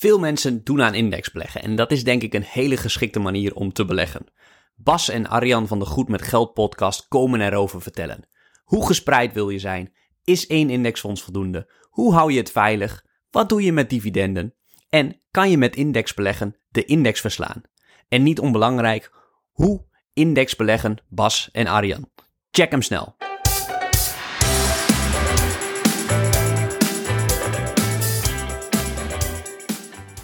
Veel mensen doen aan indexbeleggen en dat is denk ik een hele geschikte manier om te beleggen. Bas en Arjan van de Goed met Geld podcast komen erover vertellen. Hoe gespreid wil je zijn? Is één indexfonds voldoende? Hoe hou je het veilig? Wat doe je met dividenden? En kan je met indexbeleggen de index verslaan? En niet onbelangrijk, hoe indexbeleggen Bas en Arjan? Check hem snel.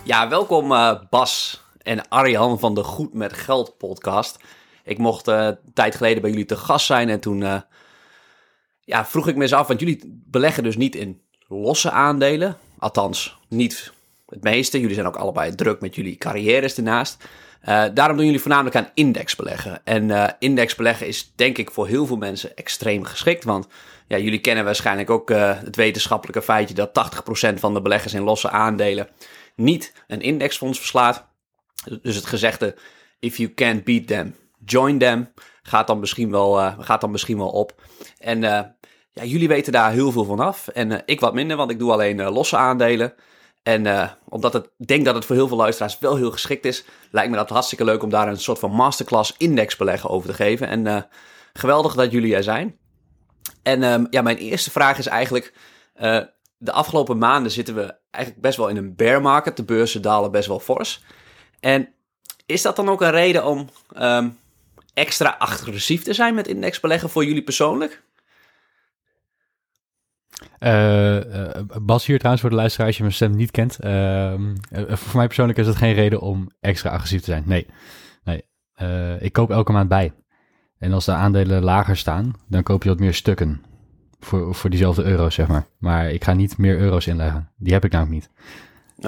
Ja, welkom uh, Bas en Arjan van de Goed met Geld podcast. Ik mocht een tijd geleden bij jullie te gast zijn en toen uh, ja, vroeg ik me eens af, want jullie beleggen dus niet in losse aandelen. Althans, niet het meeste. Jullie zijn ook allebei druk met jullie carrières ernaast. daarom doen jullie voornamelijk aan indexbeleggen. En indexbeleggen is denk ik voor heel veel mensen extreem geschikt, want ja, jullie kennen waarschijnlijk ook het wetenschappelijke feitje dat 80% van de beleggers in losse aandelen niet een indexfonds verslaat. Dus het gezegde, if you can't beat them, join them, gaat dan misschien wel, uh, gaat dan misschien wel op. En uh, ja, jullie weten daar heel veel van af. En uh, ik wat minder, want ik doe alleen losse aandelen. En omdat ik denk dat het voor heel veel luisteraars wel heel geschikt is, lijkt me dat hartstikke leuk om daar een soort van masterclass indexbeleggen over te geven. En geweldig dat jullie er zijn. En ehm, ja, mijn eerste vraag is eigenlijk, de afgelopen maanden zitten we eigenlijk best wel in een bear market. De beurzen dalen best wel fors. En is dat dan ook een reden om um, extra agressief te zijn met indexbeleggen voor jullie persoonlijk? Uh, uh, Bas hier trouwens voor de luisteraar als je mijn stem niet kent. Uh, voor mij persoonlijk is het geen reden om extra agressief te zijn. Nee, nee. ik koop elke maand bij. En als de aandelen lager staan, dan koop je wat meer stukken voor, voor diezelfde euro's, zeg maar. Maar ik ga niet meer euro's inleggen. Die heb ik namelijk niet.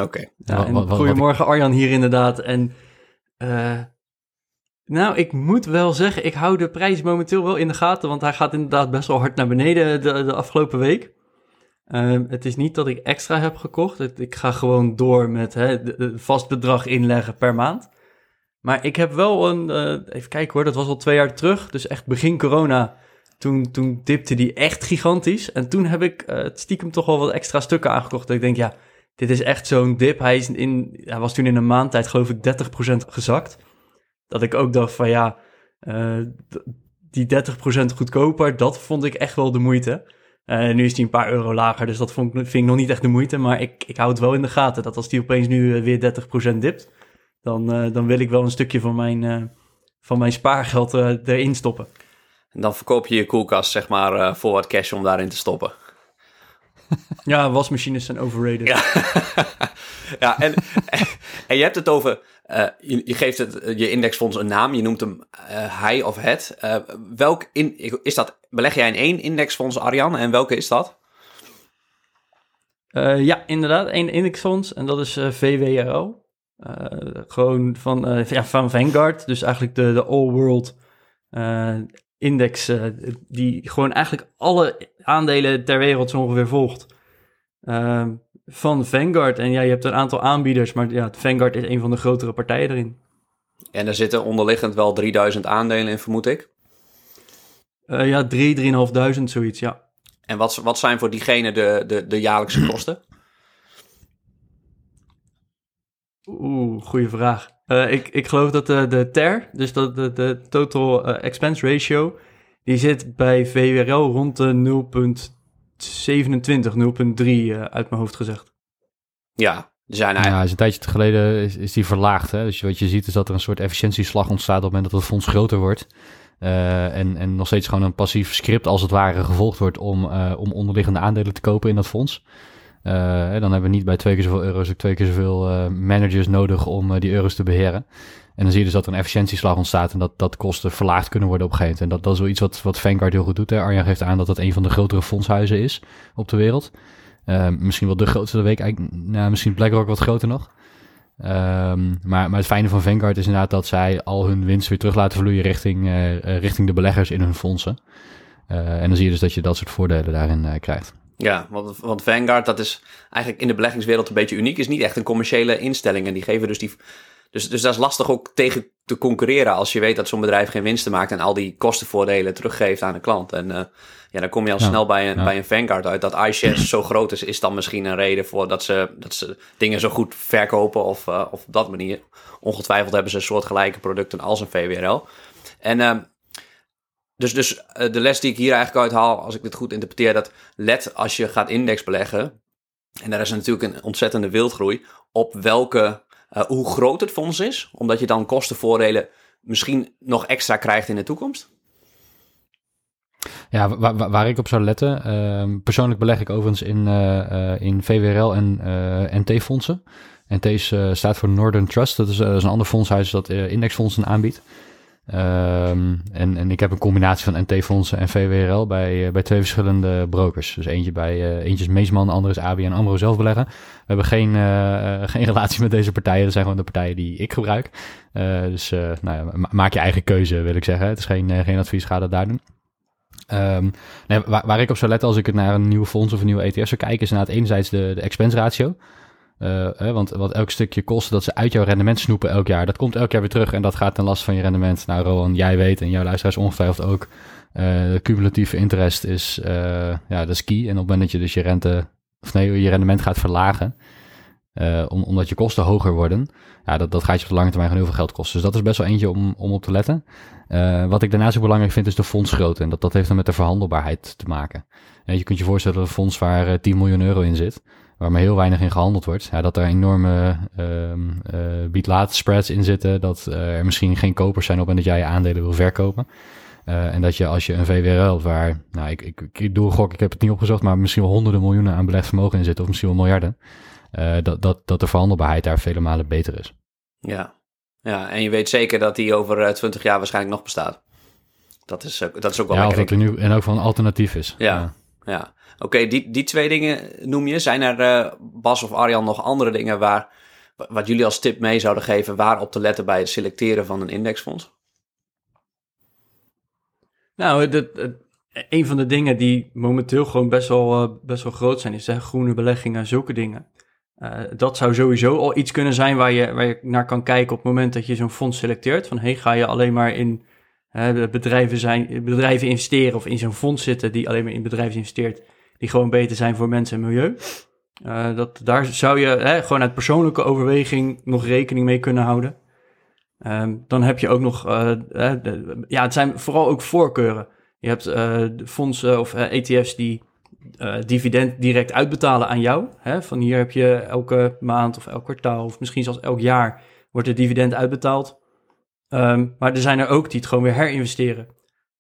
Oké. Ja, goedemorgen Arjan hier inderdaad. En uh, nou, ik moet wel zeggen, ik hou de prijs momenteel wel in de gaten, want hij gaat inderdaad best wel hard naar beneden de, de afgelopen week. Uh, het is niet dat ik extra heb gekocht. Ik ga gewoon door met hè, de, vast bedrag inleggen per maand. Maar ik heb wel een, uh, even kijken hoor, dat was al twee jaar terug. Dus echt begin corona toen, toen dipte die echt gigantisch. En toen heb ik uh, stiekem toch wel wat extra stukken aangekocht. Dat ik denk, ja, dit is echt zo'n dip. Hij, is in, hij was toen in een maand tijd geloof ik 30% gezakt. Dat ik ook dacht van ja, uh, die 30% goedkoper, dat vond ik echt wel de moeite. Uh, nu is die een paar euro lager, dus dat vond, vind ik nog niet echt de moeite. Maar ik, ik hou het wel in de gaten dat als die opeens nu weer 30% dipt, dan, dan wil ik wel een stukje van mijn, van mijn spaargeld erin stoppen. En dan verkoop je je koelkast, zeg maar, uh, voor wat cash om daarin te stoppen. Ja, wasmachines zijn overrated. Ja, ja en, en je hebt het over, uh, je, je, geeft het, je indexfonds een naam, je noemt hem uh, hij of het. welk in, is dat, beleg jij in één indexfonds, Arjan, en welke is dat? ja, inderdaad, één indexfonds en dat is VWRO. gewoon van, ja, van Vanguard, dus eigenlijk de, de all world index uh, die gewoon eigenlijk alle aandelen ter wereld zo ongeveer volgt. Uh, van Vanguard. En ja, je hebt een aantal aanbieders, maar ja, Vanguard is een van de grotere partijen erin. En er zitten onderliggend wel 3000 aandelen in, vermoed ik? Uh, ja, 3, 3.500, zoiets, ja. En wat, wat zijn voor diegene de, de, de jaarlijkse kosten? Oeh, goede vraag. Uh, ik, ik geloof dat de, de TER, dus dat de, de Total uh, Expense Ratio, die zit bij VWRL rond de 0,27, 0,3 uh, uit mijn hoofd gezegd. Ja, zijn eigenlijk... Ja, is een tijdje geleden is, is die verlaagd. Hè? Dus wat je ziet is dat er een soort efficiëntieslag ontstaat op het moment dat het fonds groter wordt. Uh, en, en nog steeds gewoon een passief script als het ware gevolgd wordt om, uh, om onderliggende aandelen te kopen in dat fonds. Uh, dan hebben we niet bij twee keer zoveel euro's ook twee keer zoveel uh, managers nodig om uh, die euro's te beheren. En dan zie je dus dat er een efficiëntieslag ontstaat en dat, dat kosten verlaagd kunnen worden op gegeven. En dat, dat is wel iets wat, wat Vanguard heel goed doet. Hè. Arjan geeft aan dat dat een van de grotere fondshuizen is op de wereld. misschien wel de grootste de week, nou, misschien BlackRock wat groter nog. Um, maar, maar het fijne van Vanguard is inderdaad dat zij al hun winst weer terug laten vloeien richting, richting de beleggers in hun fondsen. en dan zie je dus dat je dat soort voordelen daarin krijgt. Ja, want, want Vanguard, dat is eigenlijk in de beleggingswereld een beetje uniek. Is niet echt een commerciële instelling. En die geven dus die, Dus, dus dat is lastig ook tegen te concurreren als je weet dat zo'n bedrijf geen winsten maakt en al die kostenvoordelen teruggeeft aan de klant. En uh, ja, dan kom je al Ja, snel bij een, ja. bij een Vanguard uit. Dat iShares zo groot is, is dan misschien een reden voor dat ze, dat ze dingen zo goed verkopen of, uh, of op dat manier. Ongetwijfeld hebben ze een soort gelijke producten als een VWRL. En uh, dus, dus uh, de les die ik hier eigenlijk uithaal, als ik dit goed interpreteer, dat let als je gaat indexbeleggen, en daar is natuurlijk een ontzettende wildgroei, op welke, uh, hoe groot het fonds is, omdat je dan kostenvoordelen misschien nog extra krijgt in de toekomst. Ja, waar, waar, ik op zou letten. Uh, persoonlijk beleg ik overigens in, uh, in VWRL en NT-fondsen. NT staat voor Northern Trust. Dat is, dat is, een ander fondshuis dat indexfondsen aanbiedt. Um, en, en ik heb een combinatie van NT-fondsen en VWRL bij, bij twee verschillende brokers. Dus eentje bij eentje is Meesman, de andere is ABN AMRO zelf beleggen. We hebben geen, geen relatie met deze partijen. Dat zijn gewoon de partijen die ik gebruik. dus nou ja, maak je eigen keuze, wil ik zeggen. Het is geen, geen advies, ga dat daar doen. Nee, waar, ik op zou letten als ik het naar een nieuw fonds of een nieuwe ETF zou kijken, is inderdaad enerzijds de, de expense ratio. Uh, hè, want wat elk stukje kost dat ze uit jouw rendement snoepen elk jaar, dat komt elk jaar weer terug en dat gaat ten last van je rendement. Nou, Rowan, jij weet en jouw luisteraars ongetwijfeld ook. Uh, de cumulatieve interest is, uh, ja, dat is key. En op het moment dat je dus je rente, of nee, je rendement gaat verlagen, om, omdat je kosten hoger worden, ja, dat, dat gaat je op de lange termijn gewoon heel veel geld kosten. Dus dat is best wel eentje om, om op te letten. Wat ik daarnaast ook belangrijk vind, is de fondsgrootte. En dat, dat heeft dan met de verhandelbaarheid te maken. En je kunt je voorstellen dat een fonds waar uh, 10 miljoen euro in zit, waar maar heel weinig in gehandeld wordt, ja, dat er enorme uh, bied-laat spreads in zitten, dat er misschien geen kopers zijn op en dat jij je aandelen wil verkopen. Uh, en dat je als je een VWRL waar, nou ik, ik, ik doe een gok, ik heb het niet opgezocht, maar misschien wel honderden miljoenen aan belegd vermogen in zitten, of misschien wel miljarden. Uh, dat, dat, dat de verhandelbaarheid daar vele malen beter is. Ja. ja, en je weet zeker dat die over uh, 20 jaar waarschijnlijk nog bestaat. Dat is, uh, dat is ook wel ja, lekker. dat er nu en ook van een alternatief is. Ja, ja. ja. Oké, die, die twee dingen noem je. Zijn er, uh, Bas of Arjan, nog andere dingen waar, wat jullie als tip mee zouden geven waar op te letten bij het selecteren van een indexfonds? Nou, een van de dingen die momenteel gewoon best wel, uh, best wel groot zijn, is hè, groene beleggingen, zulke dingen. Uh, dat zou sowieso al iets kunnen zijn waar je, waar je naar kan kijken op het moment dat je zo'n fonds selecteert. Van hey, ga je alleen maar in bedrijven, zijn, bedrijven investeren of in zo'n fonds zitten die alleen maar in bedrijven investeert, die gewoon beter zijn voor mensen en milieu. Uh, dat, daar zou je hè, gewoon uit persoonlijke overweging nog rekening mee kunnen houden. Um, dan heb je ook nog, de, ja, het zijn vooral ook voorkeuren. Je hebt uh, fondsen of ETF's die uh, dividend direct uitbetalen aan jou. Hè? Van hier heb je elke maand of elk kwartaal of misschien zelfs elk jaar wordt er dividend uitbetaald. Um, maar er zijn er ook die het gewoon weer herinvesteren.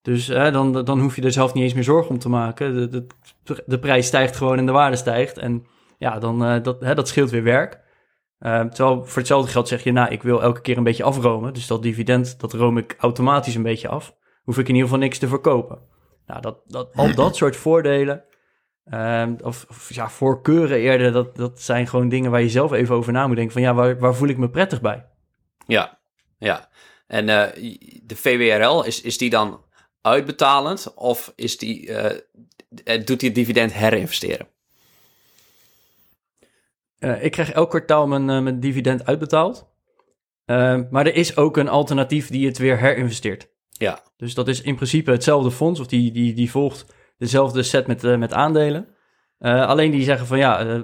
Dus dan, dan hoef je er zelf niet eens meer zorgen om te maken. De, de, prijs stijgt gewoon en de waarde stijgt. En ja, dan, dat, hè, dat scheelt weer werk. Uh, terwijl voor hetzelfde geld zeg je, nou, ik wil elke keer een beetje afromen. Dus dat dividend, dat room ik automatisch een beetje af. Hoef ik in ieder geval niks te verkopen. Nou, dat, dat, al dat soort voordelen, uh, of, ja, voorkeuren eerder, dat, dat zijn gewoon dingen waar je zelf even over na moet denken. Van ja, waar, waar voel ik me prettig bij? Ja, ja. En uh, de VWRL, is, is die dan uitbetalend of is die, uh, doet die het dividend herinvesteren? Uh, ik krijg elk kwartaal mijn, uh, mijn dividend uitbetaald. Maar er is ook een alternatief die het weer herinvesteert. Ja. Dus dat is in principe hetzelfde fonds, of die, die, die volgt dezelfde set met, met aandelen. alleen die zeggen van ja,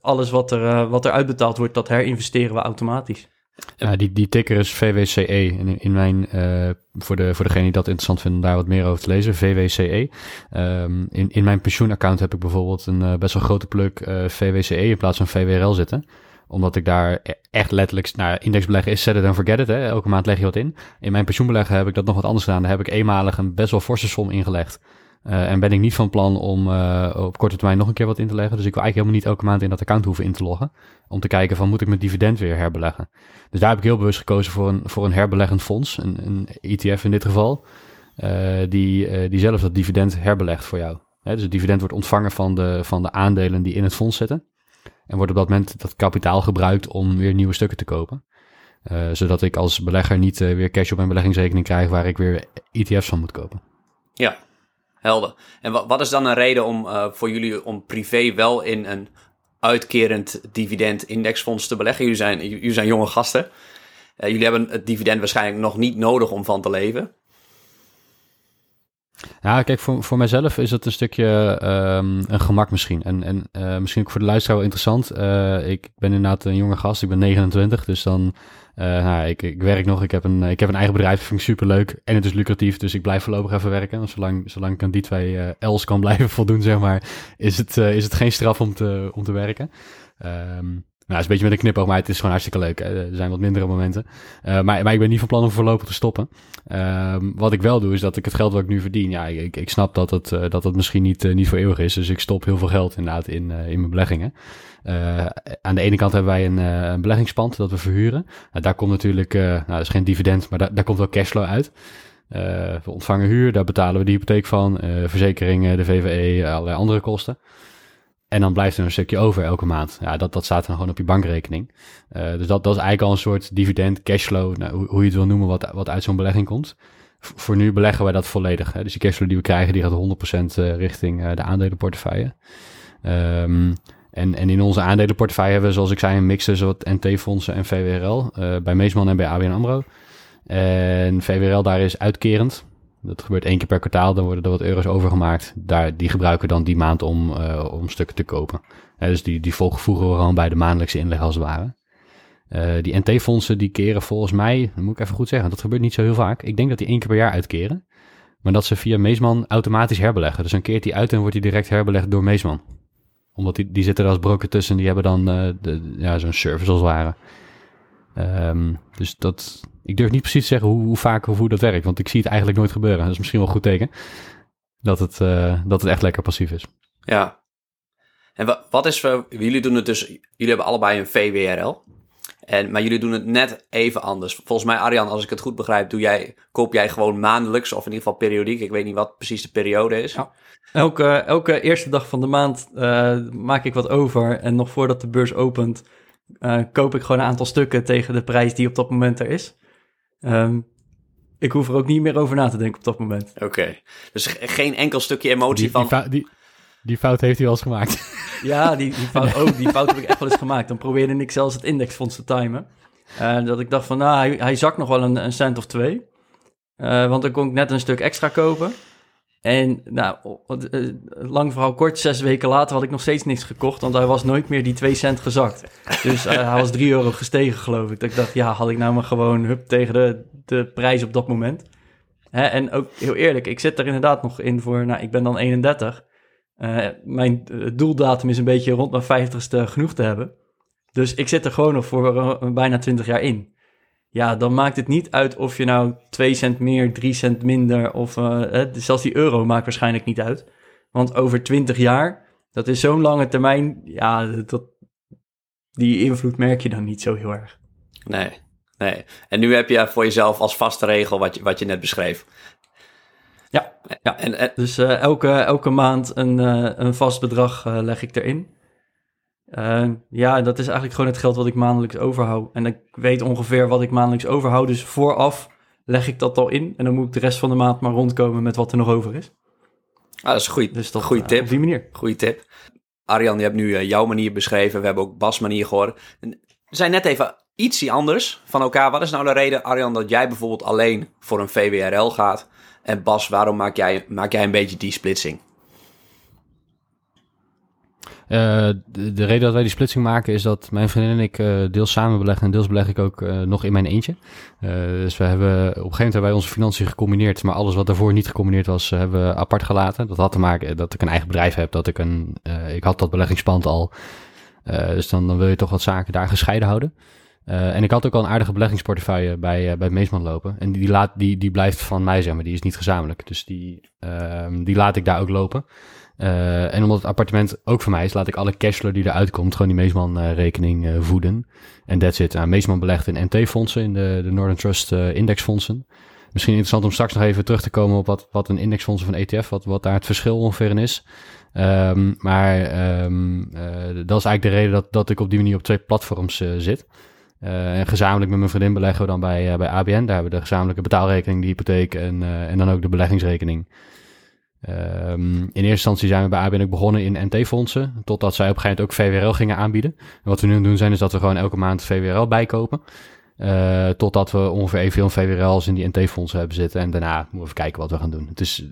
alles wat er, wat er uitbetaald wordt, dat herinvesteren we automatisch. Ja, die, die ticker is VWCE. In, in mijn, uh, voor, de, voor degene die dat interessant vinden om daar wat meer over te lezen, VWCE. Um, in, in mijn pensioenaccount heb ik bijvoorbeeld een uh, best wel grote pluk uh, VWCE in plaats van VWRL zitten. Omdat ik daar echt letterlijk, nou indexbeleggen is set it and forget it. Hè. Elke maand leg je wat in. In mijn pensioenbeleggen heb ik dat nog wat anders gedaan. Daar heb ik eenmalig een best wel forse som ingelegd. Uh, en ben ik niet van plan om uh, op korte termijn nog een keer wat in te leggen. Dus ik wil eigenlijk helemaal niet elke maand in dat account hoeven in te loggen. Om te kijken van moet ik mijn dividend weer herbeleggen. Dus daar heb ik heel bewust gekozen voor een, voor een herbeleggend fonds. Een, een ETF in dit geval. Uh, die, die zelf dat dividend herbelegt voor jou. Hè, dus het dividend wordt ontvangen van de, van de aandelen die in het fonds zitten. En wordt op dat moment dat kapitaal gebruikt om weer nieuwe stukken te kopen. zodat ik als belegger niet weer cash op mijn beleggingsrekening krijg waar ik weer ETF's van moet kopen. Ja, Helder. En wat, wat is dan een reden om uh, voor jullie om privé wel in een uitkerend dividend indexfonds te beleggen? Jullie zijn, jullie zijn jonge gasten. Eh, jullie hebben het dividend waarschijnlijk nog niet nodig om van te leven. Ja, kijk, voor, voor mijzelf is het een stukje um, een gemak misschien. En, en uh, misschien ook voor de luisteraar wel interessant. Uh, ik ben inderdaad een jonge gast, ik ben 29, dus dan... Uh, nou, ik, ik werk nog, ik heb, een, ik heb een eigen bedrijf, vind ik superleuk. En het is lucratief, dus ik blijf voorlopig even werken. Zolang, zolang ik aan die twee L's kan blijven voldoen, zeg maar, is het, is het geen straf om te, om te werken. Um, nou, is een beetje met een knipoog, maar het is gewoon hartstikke leuk. Er zijn wat mindere momenten. Uh, maar, maar ik ben niet van plan om voorlopig te stoppen. Uh, wat ik wel doe, is dat ik het geld wat ik nu verdien... Ja, ik, ik snap dat het, uh, dat het misschien niet, uh, niet voor eeuwig is. Dus ik stop heel veel geld inderdaad in, in mijn beleggingen. aan de ene kant hebben wij een, een beleggingspand dat we verhuren. Nou, daar komt natuurlijk... nou, dat is geen dividend, maar daar, daar komt wel cashflow uit. we ontvangen huur, daar betalen we de hypotheek van. verzekeringen, de VVE, allerlei andere kosten. En dan blijft er een stukje over elke maand. Ja, dat, dat staat dan gewoon op je bankrekening. Uh, dus dat, dat is eigenlijk al een soort dividend, cashflow, nou, hoe, hoe, je het wil noemen, wat, wat uit zo'n belegging komt. voor nu beleggen wij dat volledig. Hè. Dus die cashflow die we krijgen, die gaat 100% uh, richting uh, de aandelenportefeuille. Um, en, en in onze aandelenportefeuille hebben we, zoals ik zei, een mix tussen wat NT-fondsen en VWRL. bij Meesman en bij ABN AMRO. En VWRL daar is uitkerend. Dat gebeurt één keer per kwartaal, dan worden er wat euro's overgemaakt. Daar, die gebruiken we dan die maand om, uh, om stukken te kopen. Uh, dus die, die voegen we gewoon bij de maandelijkse inleg als het ware. Uh, die NT-fondsen die keren volgens mij, dat moet ik even goed zeggen, dat gebeurt niet zo heel vaak. Ik denk dat die één keer per jaar uitkeren. Maar dat ze via Meesman automatisch herbeleggen. Dus dan keert die uit en wordt die direct herbelegd door Meesman. Omdat die, die zitten er als broker tussen, die hebben dan ja, zo'n service als het ware. Um, dus dat, ik durf niet precies te zeggen hoe, hoe vaak of hoe dat werkt, want ik zie het eigenlijk nooit gebeuren. Dat is misschien wel een goed teken. Dat het, uh, dat het echt lekker passief is. Ja. En wat is voor, jullie doen het dus, jullie hebben allebei een VWRL. En, maar jullie doen het net even anders. Volgens mij, Arjan, als ik het goed begrijp, doe jij, koop jij gewoon maandelijks of in ieder geval periodiek. Ik weet niet wat precies de periode is. Ja. Elke, elke eerste dag van de maand uh, maak ik wat over. En nog voordat de beurs opent, uh, koop ik gewoon een aantal stukken tegen de prijs die op dat moment er is. Um, ik hoef er ook niet meer over na te denken op dat moment. Oké, dus geen enkel stukje emotie die, van... Die fout, die, die fout heeft u al eens gemaakt. Ja, die, die, fout, ook, die fout heb ik echt wel eens gemaakt. Dan probeerde ik zelfs het indexfonds te timen. Uh, dat ik dacht van, nou, hij, hij zakt nog wel een, een cent of twee. Uh, want dan kon ik net een stuk extra kopen. En nou, eh, lang verhaal kort, zes weken later had ik nog steeds niks gekocht, want hij was nooit meer die 2 cent gezakt. Dus uh, hij was 3 euro gestegen, geloof ik. Dat ik dacht, ja, had ik nou maar gewoon hup tegen de, de prijs op dat moment. Hè, en ook heel eerlijk, ik zit er inderdaad nog in voor, nou, ik ben dan 31. Uh, mijn doeldatum is een beetje rond mijn 50ste genoeg te hebben. Dus ik zit er gewoon nog voor bijna 20 jaar in ja, dan maakt het niet uit of je nou 2 cent meer, 3 cent minder of uh, zelfs die euro maakt waarschijnlijk niet uit. Want over 20 jaar, dat is zo'n lange termijn, ja, dat, die invloed merk je dan niet zo heel erg. Nee, nee. En nu heb je voor jezelf als vaste regel wat je, wat je net beschreef. Ja, ja. En, en... dus uh, elke, elke maand een, uh, een vast bedrag leg ik erin. Uh, ja, dat is eigenlijk gewoon het geld wat ik maandelijks overhoud. En ik weet ongeveer wat ik maandelijks overhoud. Dus vooraf leg ik dat al in. En dan moet ik de rest van de maand maar rondkomen met wat er nog over is. Ah, dat is een goede dus goede uh, tip. Op die manier. Goeie tip. Arjan, je hebt nu uh, jouw manier beschreven. We hebben ook Bas' manier gehoord. We zijn net even ietsie anders van elkaar. Wat is nou de reden, Arjan, dat jij bijvoorbeeld alleen voor een VWRL gaat? En Bas, waarom maak jij, maak jij een beetje die splitsing? Uh, de, de, reden dat wij die splitsing maken is dat mijn vriendin en ik uh, deels samen beleggen en deels beleg ik ook uh, nog in mijn eentje. dus we hebben op een gegeven moment wij onze financiën gecombineerd, maar alles wat daarvoor niet gecombineerd was, hebben we apart gelaten. Dat had te maken dat ik een eigen bedrijf heb, dat ik een, ik had dat beleggingspand al. dus dan, dan wil je toch wat zaken daar gescheiden houden. en ik had ook al een aardige beleggingsportefeuille bij, bij Meesman lopen. En die, laat, die, die blijft van mij, zeg maar. Die is niet gezamenlijk. Dus die, ehm, die laat ik daar ook lopen. Uh, en omdat het appartement ook voor mij is, laat ik alle cashflow die eruit komt, gewoon die Meesman-rekening uh, voeden. En that's it. Nou, Meesman belegt in NT-fondsen, in de, de Northern Trust uh, indexfondsen. Misschien interessant om straks nog even terug te komen op wat, wat een indexfonds van ETF, wat, wat daar het verschil ongeveer in is. Um, maar um, dat is eigenlijk de reden dat, dat ik op die manier op twee platforms zit. en gezamenlijk met mijn vriendin beleggen we dan bij, bij ABN. Daar hebben we de gezamenlijke betaalrekening, de hypotheek en, en dan ook de beleggingsrekening. Um, in eerste instantie zijn we bij ABN ook begonnen in NT-fondsen, totdat zij op een gegeven moment ook VWRL gingen aanbieden. En wat we nu doen zijn is dat we gewoon elke maand VWRL bijkopen. Uh, totdat we ongeveer evenveel VWRL's in die NT-fondsen hebben zitten. En daarna moeten we even kijken wat we gaan doen. Dus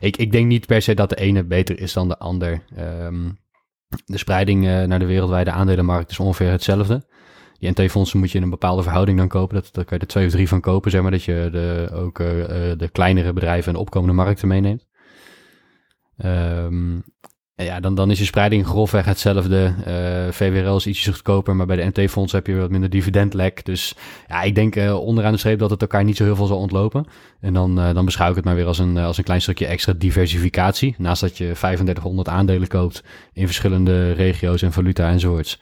ik, ik denk niet per se dat de ene beter is dan de ander. Um, de spreiding uh, naar de wereldwijde aandelenmarkt is ongeveer hetzelfde. Die NT-fondsen moet je in een bepaalde verhouding dan kopen. Dat, daar kan je er twee of drie van kopen, zeg maar. Dat je de, ook uh, de kleinere bedrijven en opkomende markten meeneemt. Um, ja, dan, dan is je spreiding grofweg hetzelfde. Uh, VWRL is ietsje goedkoper, maar bij de NT-fonds heb je wat minder dividendlek. Dus ja, ik denk uh, onderaan de streep dat het elkaar niet zo heel veel zal ontlopen. En dan, uh, dan beschouw ik het maar weer als een, als een klein stukje extra diversificatie. Naast dat je 3500 aandelen koopt in verschillende regio's en valuta enzovoorts.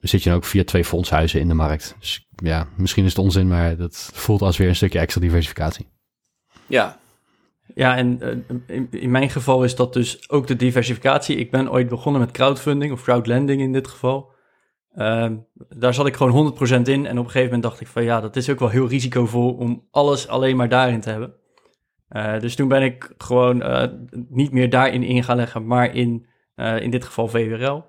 zit je dan ook via twee fondshuizen in de markt. Dus ja, misschien is het onzin, maar dat voelt als weer een stukje extra diversificatie. Ja, ja, en uh, in, mijn geval is dat dus ook de diversificatie. Ik ben ooit begonnen met crowdfunding of crowdlending in dit geval. Uh, daar zat ik gewoon 100% in. En op een gegeven moment dacht ik van ja, dat is ook wel heel risicovol om alles alleen maar daarin te hebben. Uh, dus toen ben ik gewoon uh, niet meer daarin in gaan leggen, maar in, in dit geval VWRL.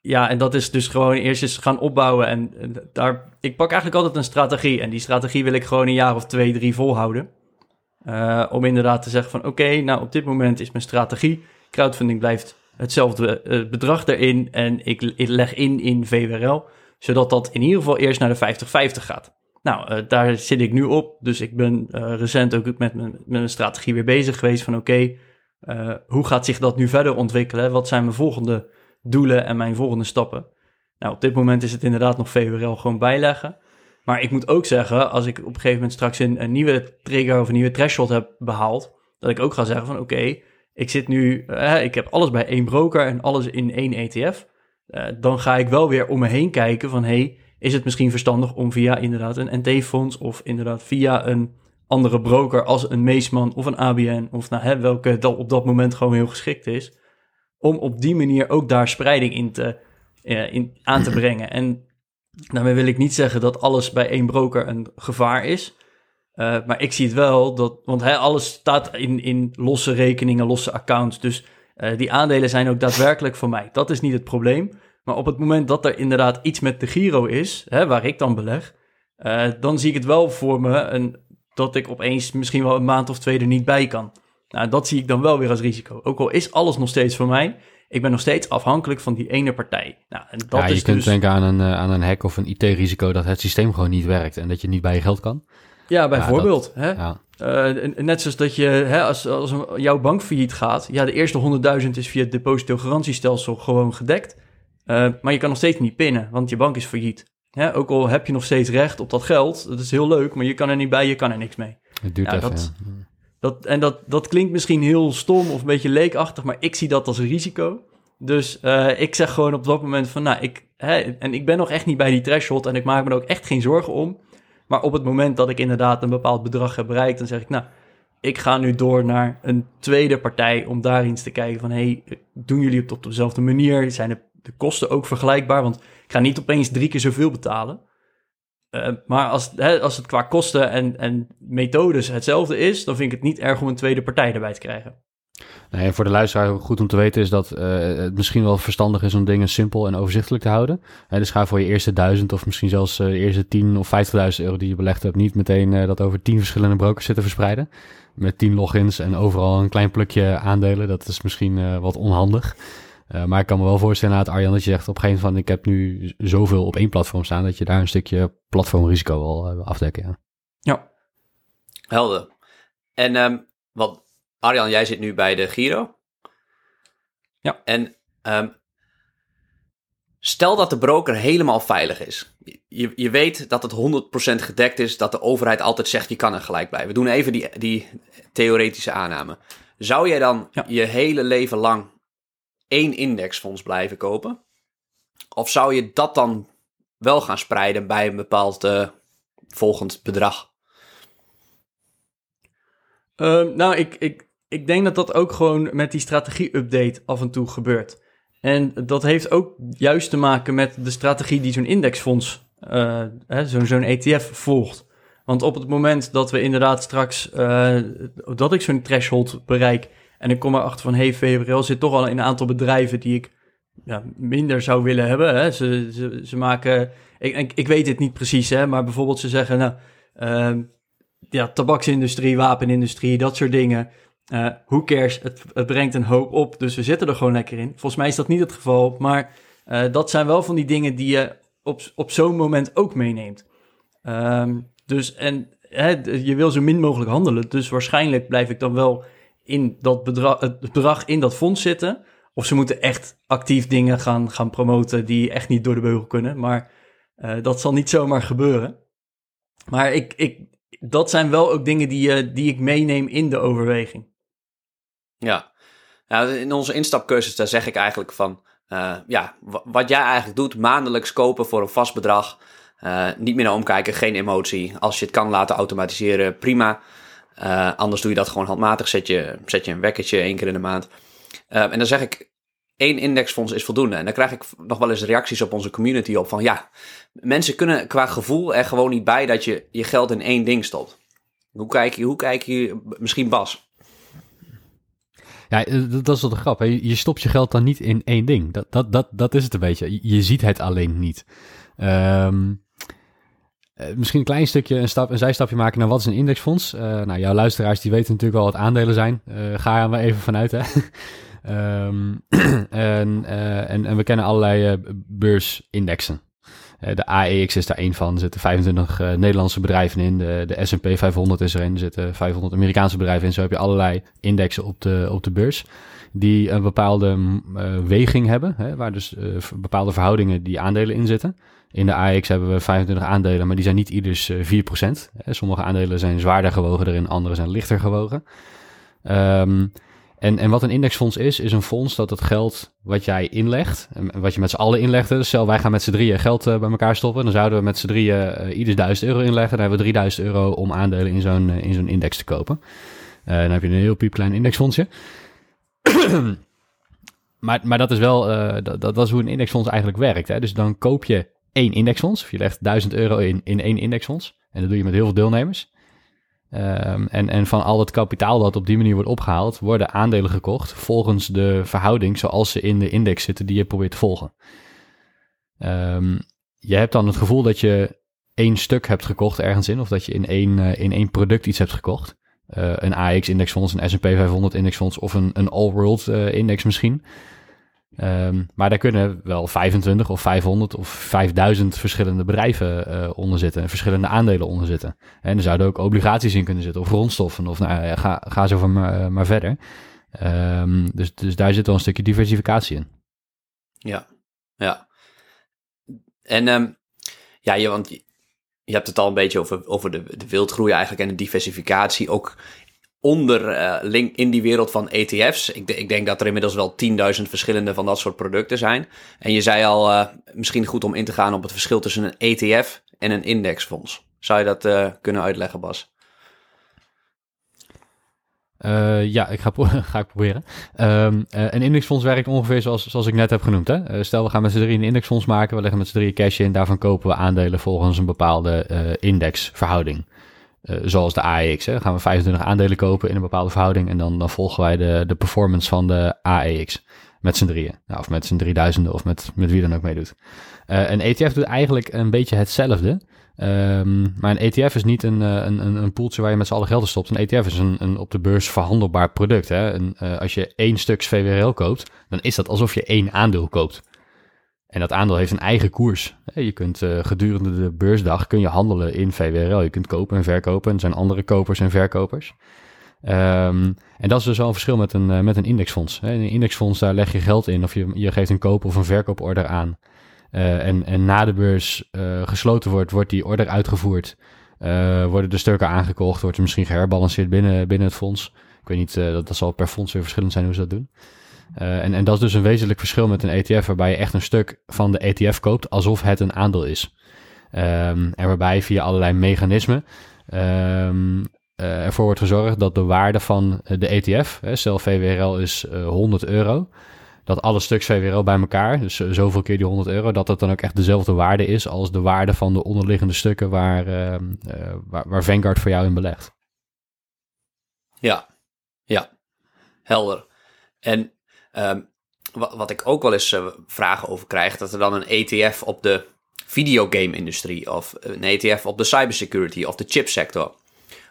Ja, en dat is dus gewoon eerst eens gaan opbouwen. En daar, ik pak eigenlijk altijd een strategie. En die strategie wil ik gewoon een jaar of twee, drie volhouden. Uh, om inderdaad te zeggen van oké, nou op dit moment is mijn strategie. Crowdfunding blijft hetzelfde uh, bedrag erin en ik, leg in in VWRL. Zodat dat in ieder geval eerst naar de 50-50 gaat. Nou, uh, daar zit ik nu op. Dus ik ben recent ook met mijn, met mijn strategie weer bezig geweest van oké, hoe gaat zich dat nu verder ontwikkelen? Wat zijn mijn volgende doelen en mijn volgende stappen? Nou, op dit moment is het inderdaad nog VWRL gewoon bijleggen. Maar ik moet ook zeggen, als ik op een gegeven moment straks een, een nieuwe trigger of een nieuwe threshold heb behaald, dat ik ook ga zeggen van oké, ik zit nu, uh, ik heb alles bij één broker en alles in één ETF. Eh, dan ga ik wel weer om me heen kijken van hey, is het misschien verstandig om via inderdaad een NT-fonds of inderdaad via een andere broker als een Meesman of een ABN of nou, hè, welke dat op dat moment gewoon heel geschikt is, om op die manier ook daar spreiding in te, uh, in, aan te brengen. En Daarmee wil ik niet zeggen dat alles bij één broker een gevaar is. Uh, maar ik zie het wel, dat, want alles staat in, in losse rekeningen, losse accounts. Dus uh, die aandelen zijn ook daadwerkelijk voor mij. Dat is niet het probleem. Maar op het moment dat er inderdaad iets met de Giro is, waar ik dan beleg, uh, dan zie ik het wel voor me en dat ik opeens misschien wel een maand of twee er niet bij kan. Nou, dat zie ik dan wel weer als risico. Ook al is alles nog steeds voor mij, ik ben nog steeds afhankelijk van die ene partij. Nou, en dat ja, je is kunt dus... denken aan een, uh, aan een hack of een IT-risico dat het systeem gewoon niet werkt en dat je niet bij je geld kan. Ja, bijvoorbeeld. Ja, dat, hè? Ja. Uh, net zoals dat je, hè, als, als jouw bank failliet gaat, ja, de eerste 100.000 is via het depositogarantiestelsel gewoon gedekt. Uh, maar je kan nog steeds niet pinnen, want je bank is failliet. Hè? Ook al heb je nog steeds recht op dat geld, dat is heel leuk, maar je kan er niet bij, je kan er niks mee. Het duurt ja, even, dat, dat, en dat, dat klinkt misschien heel stom of een beetje leekachtig, maar ik zie dat als een risico. Dus uh, ik zeg gewoon op dat moment van, nou, ik, en ik ben nog echt niet bij die threshold en ik maak me er ook echt geen zorgen om. Maar op het moment dat ik inderdaad een bepaald bedrag heb bereikt, dan zeg ik, nou, ik ga nu door naar een tweede partij om daar eens te kijken van, hey, doen jullie het op dezelfde manier? Zijn de, de kosten ook vergelijkbaar? Want ik ga niet opeens drie keer zoveel betalen. Uh, maar als, hè, als het qua kosten en, en methodes hetzelfde is, dan vind ik het niet erg om een tweede partij erbij te krijgen. Nee, voor de luisteraar goed om te weten is dat uh, het misschien wel verstandig is om dingen simpel en overzichtelijk te houden. Uh, dus ga voor je eerste duizend of misschien zelfs uh, de eerste 10 of 50.000 euro die je belegd hebt, niet meteen dat over 10 verschillende brokers zitten verspreiden. Met 10 logins en overal een klein plukje aandelen. Dat is misschien wat onhandig. Maar ik kan me wel voorstellen Arjan dat je zegt op een gegeven moment, ik heb nu zoveel op één platform staan, dat je daar een stukje platformrisico wil afdekken. Ja. ja. Helder. En um, wat Arjan, jij zit nu bij de Giro. Ja. En um, stel dat de broker helemaal veilig is. Je, je weet dat het 100% gedekt is, dat de overheid altijd zegt je kan er gelijk blijven. We doen even die, die theoretische aanname. Zou jij dan ja. je hele leven lang één indexfonds blijven kopen? Of zou je dat dan wel gaan spreiden bij een bepaald uh, volgend bedrag? Uh, nou, ik, ik, ik denk dat dat ook gewoon met die strategie-update af en toe gebeurt. En dat heeft ook juist te maken met de strategie die zo'n indexfonds, uh, zo'n ETF volgt. Want op het moment dat we inderdaad straks, uh, dat ik zo'n threshold bereik en ik kom erachter van, hey, VWRL zit toch al in een aantal bedrijven die ik ja, minder zou willen hebben. Hè. Ze, ze, ze maken, ik, ik, ik weet het niet precies, hè, maar bijvoorbeeld ze zeggen, nou, ehm, ja, tabaksindustrie, wapenindustrie, dat soort dingen. Uh, who cares? Het, het, brengt een hoop op, dus we zitten er gewoon lekker in. Volgens mij is dat niet het geval, maar uh, dat zijn wel van die dingen die je op, op zo'n moment ook meeneemt. Um, dus en hè, je wil zo min mogelijk handelen, dus waarschijnlijk blijf ik dan wel in dat bedrag, het bedrag in dat fonds zitten. Of ze moeten echt actief dingen gaan, gaan promoten die echt niet door de beugel kunnen. Maar uh, dat zal niet zomaar gebeuren. Maar ik, ik, dat zijn wel ook dingen die, uh, die ik meeneem in de overweging. Ja, nou, in onze instapcursus daar zeg ik eigenlijk van... Uh, ja, wat jij eigenlijk doet, maandelijks kopen voor een vast bedrag. niet meer naar omkijken, geen emotie. Als je het kan laten automatiseren, prima. Anders doe je dat gewoon handmatig. Zet je, zet je een wekkertje één keer in de maand. en dan zeg ik, één indexfonds is voldoende. En dan krijg ik nog wel eens reacties op onze community op van ja, mensen kunnen qua gevoel er gewoon niet bij dat je je geld in één ding stopt. Hoe kijk je, hoe kijk je, misschien Bas? Ja, eh, dat is wel de grap. Hè? Je stopt je geld dan niet in één ding. Dat, dat, dat, dat is het een beetje. Je ziet het alleen niet. Um, misschien een klein stukje, een, stap, een zijstapje maken naar wat is een indexfonds. Uh, nou, jouw luisteraars die weten natuurlijk wel wat aandelen zijn. Uh, ga er maar even vanuit, hè. Um, en, en, we kennen allerlei beursindexen. De AEX is daar één van. Er zitten 25 Nederlandse bedrijven in. De, de S&P 500 is er een. Er zitten 500 Amerikaanse bedrijven in. Zo heb je allerlei indexen op de, op de beurs. Die een bepaalde weging hebben. Hè, waar dus bepaalde verhoudingen die aandelen in zitten. In de AEX hebben we 25 aandelen, maar die zijn niet ieders 4%. Hè. Sommige aandelen zijn zwaarder gewogen erin, andere zijn lichter gewogen. Um, en, en wat een indexfonds is, is een fonds dat het geld wat jij inlegt, wat je met z'n allen inlegt, dus stel wij gaan met z'n drieën geld uh, bij elkaar stoppen, dan zouden we met z'n drieën ieders 1000 euro inleggen, dan hebben we 3000 euro om aandelen in zo'n in zo'n index te kopen. dan heb je een heel piepklein indexfondsje. maar, maar dat is wel, dat, dat is hoe een indexfonds eigenlijk werkt. Hè? Dus dan koop je één indexfonds, of je legt 1000 euro in, in één indexfonds, en dat doe je met heel veel deelnemers. Um, en, en van al het kapitaal dat op die manier wordt opgehaald, worden aandelen gekocht volgens de verhouding zoals ze in de index zitten die je probeert te volgen. Um, je hebt dan het gevoel dat je één stuk hebt gekocht ergens in, of dat je in één, uh, in één product iets hebt gekocht. Uh, een AX-indexfonds, een S&P 500-indexfonds of een, een All-World-index uh, misschien. Um, maar daar kunnen wel 25 of 500 of 5000 verschillende bedrijven uh, onder zitten. En verschillende aandelen onder zitten. En er zouden ook obligaties in kunnen zitten. Of grondstoffen. Of nou, ga, ga zo maar, uh, maar verder. Um, dus, dus daar zit wel een stukje diversificatie in. Ja, ja. En um, ja, je, want je hebt het al een beetje over, over de, de wildgroei eigenlijk en de diversificatie. Ook onder uh, link in die wereld van ETF's. Ik, ik, denk dat er inmiddels wel 10.000 verschillende van dat soort producten zijn. En je zei al, uh, misschien goed om in te gaan op het verschil tussen een ETF en een indexfonds. Zou je dat uh, kunnen uitleggen, Bas? ja, ik ga, ga ik proberen. Um, een indexfonds werkt ongeveer zoals, zoals ik net heb genoemd. Hè? stel, we gaan met z'n drieën een indexfonds maken. We leggen met z'n drieën cash in. Daarvan kopen we aandelen volgens een bepaalde indexverhouding. Uh, zoals de AEX. Hè. Gaan we 25 aandelen kopen in een bepaalde verhouding. En dan, dan volgen wij de, de performance van de AEX. Met z'n drieën. Nou, of met z'n drieduizenden of met, met wie dan ook meedoet. Uh, een ETF doet eigenlijk een beetje hetzelfde. Um, maar een ETF is niet een, een, een, een poeltje waar je met z'n allen geld in stopt. Een ETF is een, een op de beurs verhandelbaar product. Hè. Als je één stuk VWRL koopt, dan is dat alsof je één aandeel koopt. En dat aandeel heeft een eigen koers. Je kunt uh, gedurende de beursdag kun je handelen in VWRL. Je kunt kopen en verkopen. En er zijn andere kopers en verkopers. Um, en dat is dus wel een verschil met een, uh, met een indexfonds. In een indexfonds daar leg je geld in of je, je geeft een koop- of een verkooporder aan. Uh, en, en na de beurs gesloten wordt, wordt die order uitgevoerd. worden de stukken aangekocht, wordt er misschien geherbalanceerd binnen, binnen het fonds. Ik weet niet, dat, dat zal per fonds weer verschillend zijn hoe ze dat doen. Uh, en, en dat is dus een wezenlijk verschil met een ETF, waarbij je echt een stuk van de ETF koopt alsof het een aandeel is. Um, en waarbij via allerlei mechanismen um, uh, ervoor wordt gezorgd dat de waarde van de ETF, hè, VWRL is uh, 100 euro, dat alle stuks VWRL bij elkaar, dus zoveel keer die 100 euro, dat dat dan ook echt dezelfde waarde is als de waarde van de onderliggende stukken waar, uh, waar, waar Vanguard voor jou in belegt. Ja, ja, helder. En Um, wat, wat ik ook wel eens uh, vragen over krijg, dat er dan een ETF op de videogame-industrie of een ETF op de cybersecurity of de chipsector.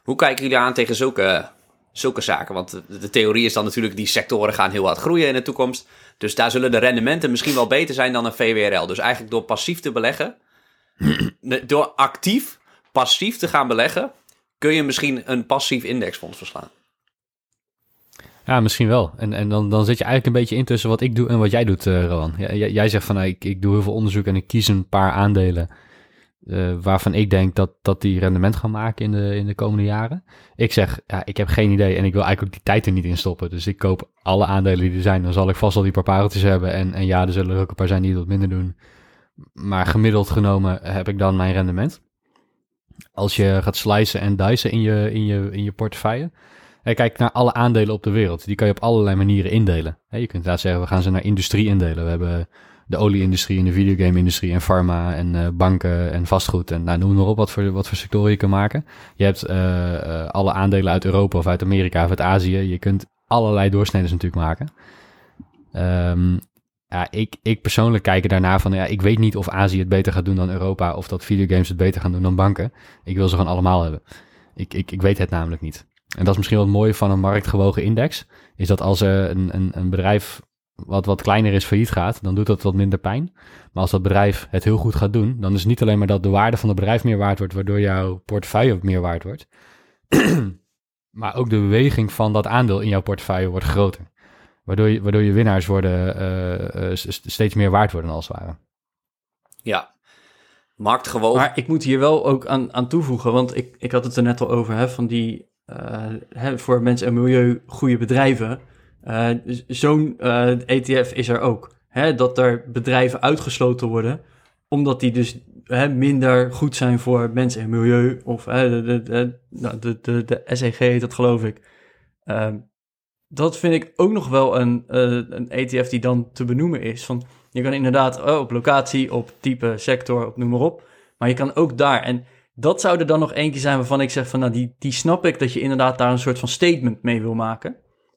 Hoe kijken jullie aan tegen zulke, zulke zaken? Want de, de theorie is dan natuurlijk, die sectoren gaan heel hard groeien in de toekomst. Dus daar zullen de rendementen misschien wel beter zijn dan een VWRL. Dus eigenlijk door passief te beleggen, door actief passief te gaan beleggen, kun je misschien een passief indexfonds verslaan. Ja, misschien wel. En, en dan, dan zit je eigenlijk een beetje in tussen wat ik doe en wat jij doet, uh, Rowan. Jij, jij zegt van, nou, ik, ik doe heel veel onderzoek en ik kies een paar aandelen uh, waarvan ik denk dat, dat die rendement gaan maken in de, in de komende jaren. Ik zeg, ja, ik heb geen idee en ik wil eigenlijk ook die tijd er niet in stoppen. Dus ik koop alle aandelen die er zijn. Dan zal ik vast al die paar pareltjes hebben. En, en ja, er zullen er ook een paar zijn die wat minder doen. Maar gemiddeld genomen heb ik dan mijn rendement. Als je gaat slicen en dicen in je, in je, in je portefeuille. Kijk naar alle aandelen op de wereld. Die kan je op allerlei manieren indelen. Je kunt inderdaad zeggen, we gaan ze naar industrie indelen. We hebben de olieindustrie en de videogame-industrie en pharma en uh, banken en vastgoed. En nou, noem maar op wat voor, wat voor sectoren je kan maken. Je hebt uh, uh, alle aandelen uit Europa of uit Amerika of uit Azië. Je kunt allerlei doorsneden natuurlijk maken. Um, ja, ik, ik persoonlijk kijk daarna van, ja, ik weet niet of Azië het beter gaat doen dan Europa of dat videogames het beter gaan doen dan banken. Ik wil ze gewoon allemaal hebben. Ik, ik, ik weet het namelijk niet. En dat is misschien wel het mooie van een marktgewogen index, is dat als er een, een, een bedrijf wat, wat kleiner is failliet gaat, dan doet dat wat minder pijn. Maar als dat bedrijf het heel goed gaat doen, dan is het niet alleen maar dat de waarde van het bedrijf meer waard wordt, waardoor jouw portefeuille ook meer waard wordt. maar ook de beweging van dat aandeel in jouw portefeuille wordt groter. Waardoor je, waardoor je winnaars worden, uh, uh, steeds meer waard worden als het ware. Ja, marktgewogen. Maar ik moet hier wel ook aan, aan toevoegen, want ik, ik had het er net al over, hè, van die hè, voor mensen en milieu goede bedrijven. Uh, Zo'n ETF is er ook. Hè, dat er bedrijven uitgesloten worden, omdat die dus hè, minder goed zijn voor mensen en milieu. Of hè, de, de, de, de, de, SEG dat geloof ik. Uh, dat vind ik ook nog wel een, een ETF die dan te benoemen is. Van, je kan inderdaad oh, op locatie, op type, sector, op noem maar op. Maar je kan ook daar. En dat zou er dan nog eentje zijn waarvan ik zeg van, nou, die, die snap ik dat je inderdaad daar een soort van statement mee wil maken.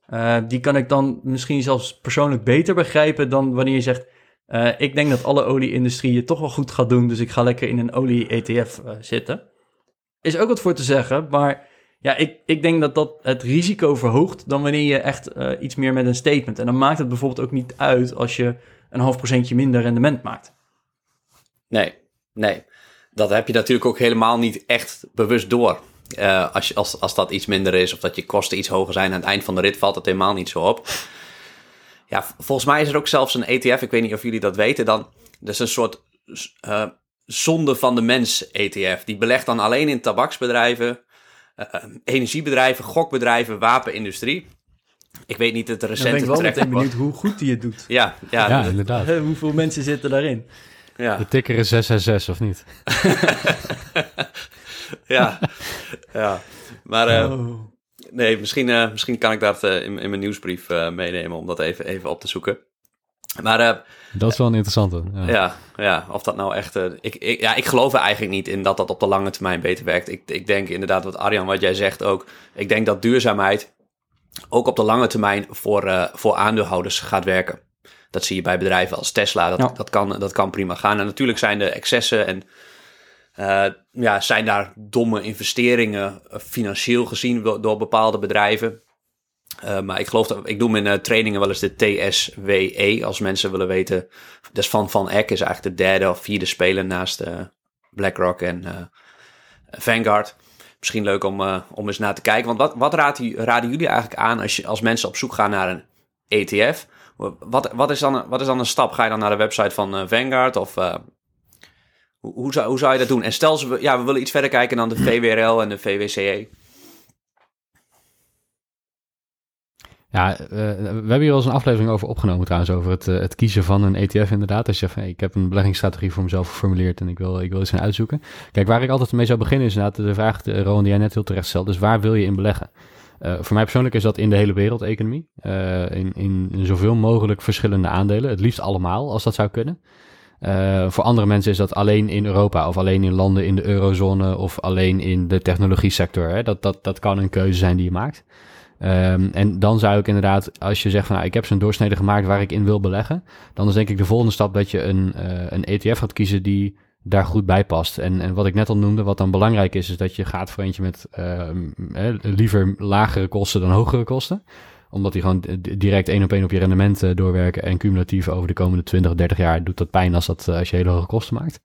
Uh, die kan ik dan misschien zelfs persoonlijk beter begrijpen dan wanneer je zegt, uh, ik denk dat alle olieindustrie het toch wel goed gaat doen, dus ik ga lekker in een olie-ETF eh, zitten. Is ook wat voor te zeggen, maar ja, ik, ik denk dat dat het risico verhoogt dan wanneer je echt iets meer met een statement. En dan maakt het bijvoorbeeld ook niet uit als je een half procentje minder rendement maakt. Nee, nee dat heb je natuurlijk ook helemaal niet echt bewust door. Uh, als, je, als, als dat iets minder is of dat je kosten iets hoger zijn aan het eind van de rit, valt het helemaal niet zo op. Ja, volgens mij is er ook zelfs een ETF, ik weet niet of jullie dat weten, dan, dat is een soort uh, zonde van de mens ETF. Die belegt dan alleen in tabaksbedrijven, uh, energiebedrijven, gokbedrijven, wapenindustrie. Ik weet niet het recente Ik ben ik wel benieuwd hoe goed die het doet. Ja, ja, ja inderdaad. Hoeveel mensen zitten daarin? Ja. De ticker is 666, of niet? ja, ja. Maar uh, oh. nee, misschien, uh, misschien kan ik dat uh, in, in, mijn nieuwsbrief meenemen om dat even, even op te zoeken. Maar, dat is wel een interessante. Ja, ja, ja of dat nou echt... ik, ik, ja, ik geloof er eigenlijk niet in dat dat op de lange termijn beter werkt. Ik, ik denk inderdaad, wat Arjan, wat jij zegt ook... Ik denk dat duurzaamheid ook op de lange termijn voor, voor aandeelhouders gaat werken. Dat zie je bij bedrijven als Tesla. Dat, ja. dat, kan, dat kan prima gaan. En natuurlijk zijn er excessen en uh, ja, zijn daar domme investeringen uh, financieel gezien door, bepaalde bedrijven. Uh, maar ik geloof dat ik doe mijn trainingen wel eens de TSWE, als mensen willen weten. Dus van Van Eck is eigenlijk de derde of vierde speler naast BlackRock en Vanguard. Misschien leuk om, om eens naar te kijken. Want wat, wat raden jullie eigenlijk aan als, je, als mensen op zoek gaan naar een ETF? Wat, wat, is dan, wat is dan een stap? Ga je dan naar de website van uh, Vanguard? Of uh, hoe, hoe, zou, hoe zou je dat doen? En stel ze, ja, we willen iets verder kijken dan de VWRL en de VWCE. Ja, uh, we hebben hier al eens een aflevering over opgenomen trouwens, over het, uh, het kiezen van een ETF inderdaad. Als je zegt, hey, ik heb een beleggingsstrategie voor mezelf geformuleerd en ik wil, ik wil iets gaan uitzoeken. Kijk, waar ik altijd mee zou beginnen is inderdaad de vraag, Rowan, die jij net heel terecht stelt. Dus waar wil je in beleggen? Uh, voor mij persoonlijk is dat in de hele wereldeconomie. Uh, in, in, in, zoveel mogelijk verschillende aandelen. Het liefst allemaal, als dat zou kunnen. Uh, voor andere mensen is dat alleen in Europa of alleen in landen in de eurozone of alleen in de technologie sector. Hè? Dat, dat, dat kan een keuze zijn die je maakt. Ehm, en dan zou ik inderdaad, als je zegt van nou, ik heb zo'n doorsnede gemaakt waar ik in wil beleggen, dan is denk ik de volgende stap dat je een, een ETF gaat kiezen die daar goed bij past. En, en wat ik net al noemde, wat dan belangrijk is, is dat je gaat voor eentje met uh, liever lagere kosten dan hogere kosten omdat die gewoon direct één op één op je rendement doorwerken. En cumulatief over de komende 20, 30 jaar doet dat pijn als, dat, als je hele hoge kosten maakt.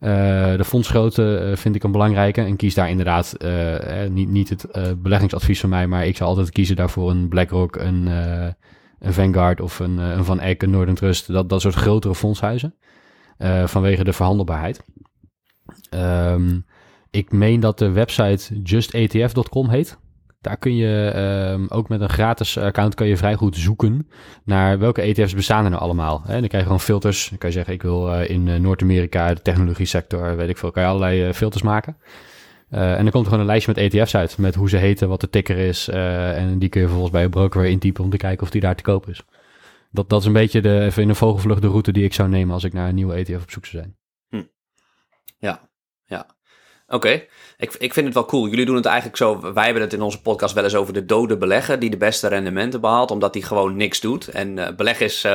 Uh, de fondsgrootte vind ik een belangrijke. En kies daar inderdaad niet, niet het beleggingsadvies van mij, maar ik zou altijd kiezen daarvoor een BlackRock, een, een Vanguard of een, een Van Eck, een Northern Trust. Dat, dat soort grotere fondshuizen. Vanwege de verhandelbaarheid. Um, ik meen dat de website justetf.com heet. Daar kun je um, ook met een gratis account kan je vrij goed zoeken naar welke ETF's bestaan er nou allemaal. En dan krijg je gewoon filters. Dan kan je zeggen, ik wil uh, in uh, Noord-Amerika, de technologie sector, weet ik veel, kan je allerlei filters maken. en dan komt er gewoon een lijstje met ETF's uit, met hoe ze heten, wat de ticker is. en die kun je vervolgens bij een broker weer intypen om te kijken of die daar te koop is. Dat, dat is een beetje de, even in een vogelvlucht de route die ik zou nemen als ik naar een nieuwe ETF op zoek zou zijn. Hm. Ja, ja. Oké, ik, ik vind het wel cool. Jullie doen het eigenlijk zo. Wij hebben het in onze podcast wel eens over de dode belegger die de beste rendementen behaalt, omdat hij gewoon niks doet. En uh, beleggen is uh,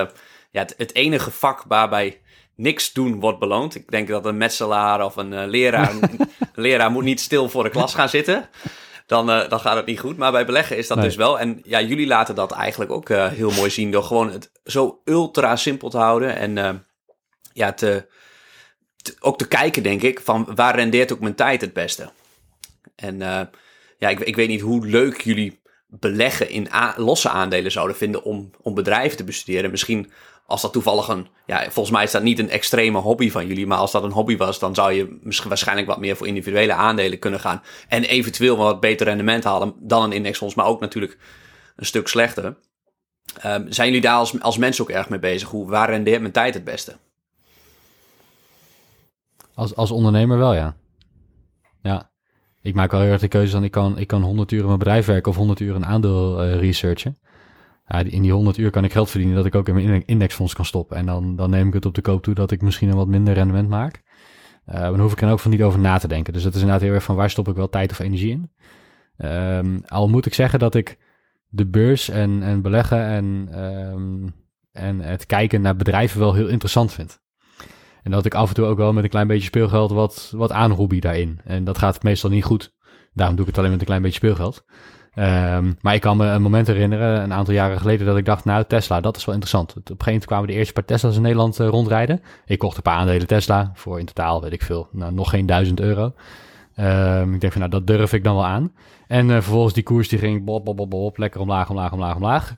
ja, het, het, enige vak waarbij niks doen wordt beloond. Ik denk dat een metselaar of een uh, leraar, een leraar moet niet stil voor de klas gaan zitten. Dan, dan gaat het niet goed. Maar bij beleggen is dat nee. dus wel. En ja, jullie laten dat eigenlijk ook heel mooi zien door gewoon het zo ultra simpel te houden en ja, te ook te kijken, denk ik, van waar rendeert ook mijn tijd het beste. En ja, ik, ik weet niet hoe leuk jullie beleggen in losse aandelen zouden vinden om, om bedrijven te bestuderen. Misschien als dat toevallig een, ja, volgens mij is dat niet een extreme hobby van jullie, maar als dat een hobby was, dan zou je misschien waarschijnlijk wat meer voor individuele aandelen kunnen gaan. En eventueel wat beter rendement halen dan een indexfonds, maar ook natuurlijk een stuk slechter. Um, zijn jullie daar als, als mensen ook erg mee bezig? Hoe, waar rendeert mijn tijd het beste? Als, als ondernemer wel, ja. Ja. Ik maak wel heel erg de keuze dan ik kan, ik kan 100 uur in mijn bedrijf werken of 100 uur een aandeel uh, researchen. In die 100 uur kan ik geld verdienen dat ik ook in mijn indexfonds kan stoppen. En dan, dan neem ik het op de koop toe dat ik misschien een wat minder rendement maak. Uh, dan hoef ik er ook van niet over na te denken. Dus dat is inderdaad heel erg van waar stop ik wel tijd of energie in. Um, al moet ik zeggen dat ik de beurs en, en beleggen en, um, en het kijken naar bedrijven wel heel interessant vind. En dat ik af en toe ook wel met een klein beetje speelgeld wat, wat aanroebie daarin. En dat gaat meestal niet goed. Daarom doe ik het alleen met een klein beetje speelgeld. Um, maar ik kan me een moment herinneren, een aantal jaren geleden, dat ik dacht, nou, Tesla, dat is wel interessant. Op een gegeven moment kwamen de eerste paar Tesla's in Nederland uh, rondrijden. Ik kocht een paar aandelen Tesla voor in totaal, weet ik veel, nou, nog geen duizend euro. Um, ik denk van, nou, dat durf ik dan wel aan. En uh, vervolgens die koers die ging bop, bop, bop, lekker omlaag, omlaag, omlaag, omlaag.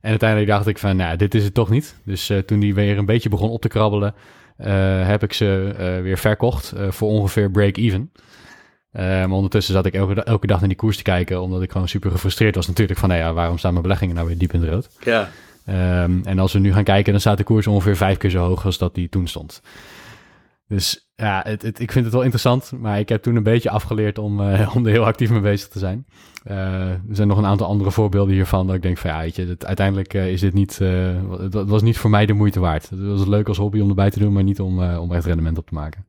En uiteindelijk dacht ik van, nou, dit is het toch niet. Dus uh, toen die weer een beetje begon op te krabbelen, heb ik ze weer verkocht voor ongeveer break-even. Maar ondertussen zat ik elke, elke, dag naar die koers te kijken, omdat ik gewoon super gefrustreerd was natuurlijk van, nou ja, waarom staan mijn beleggingen nou weer diep in het rood? Ja. Um, en als we nu gaan kijken, dan staat de koers ongeveer vijf keer zo hoog als dat die toen stond. Dus ja, het, het, ik vind het wel interessant, maar ik heb toen een beetje afgeleerd om, uh, om er heel actief mee bezig te zijn. Uh, er zijn nog een aantal andere voorbeelden hiervan dat ik denk van ja, weet je, het, uiteindelijk uh, is dit niet, dat was niet voor mij de moeite waard. Het was leuk als hobby om erbij te doen, maar niet om, om echt rendement op te maken.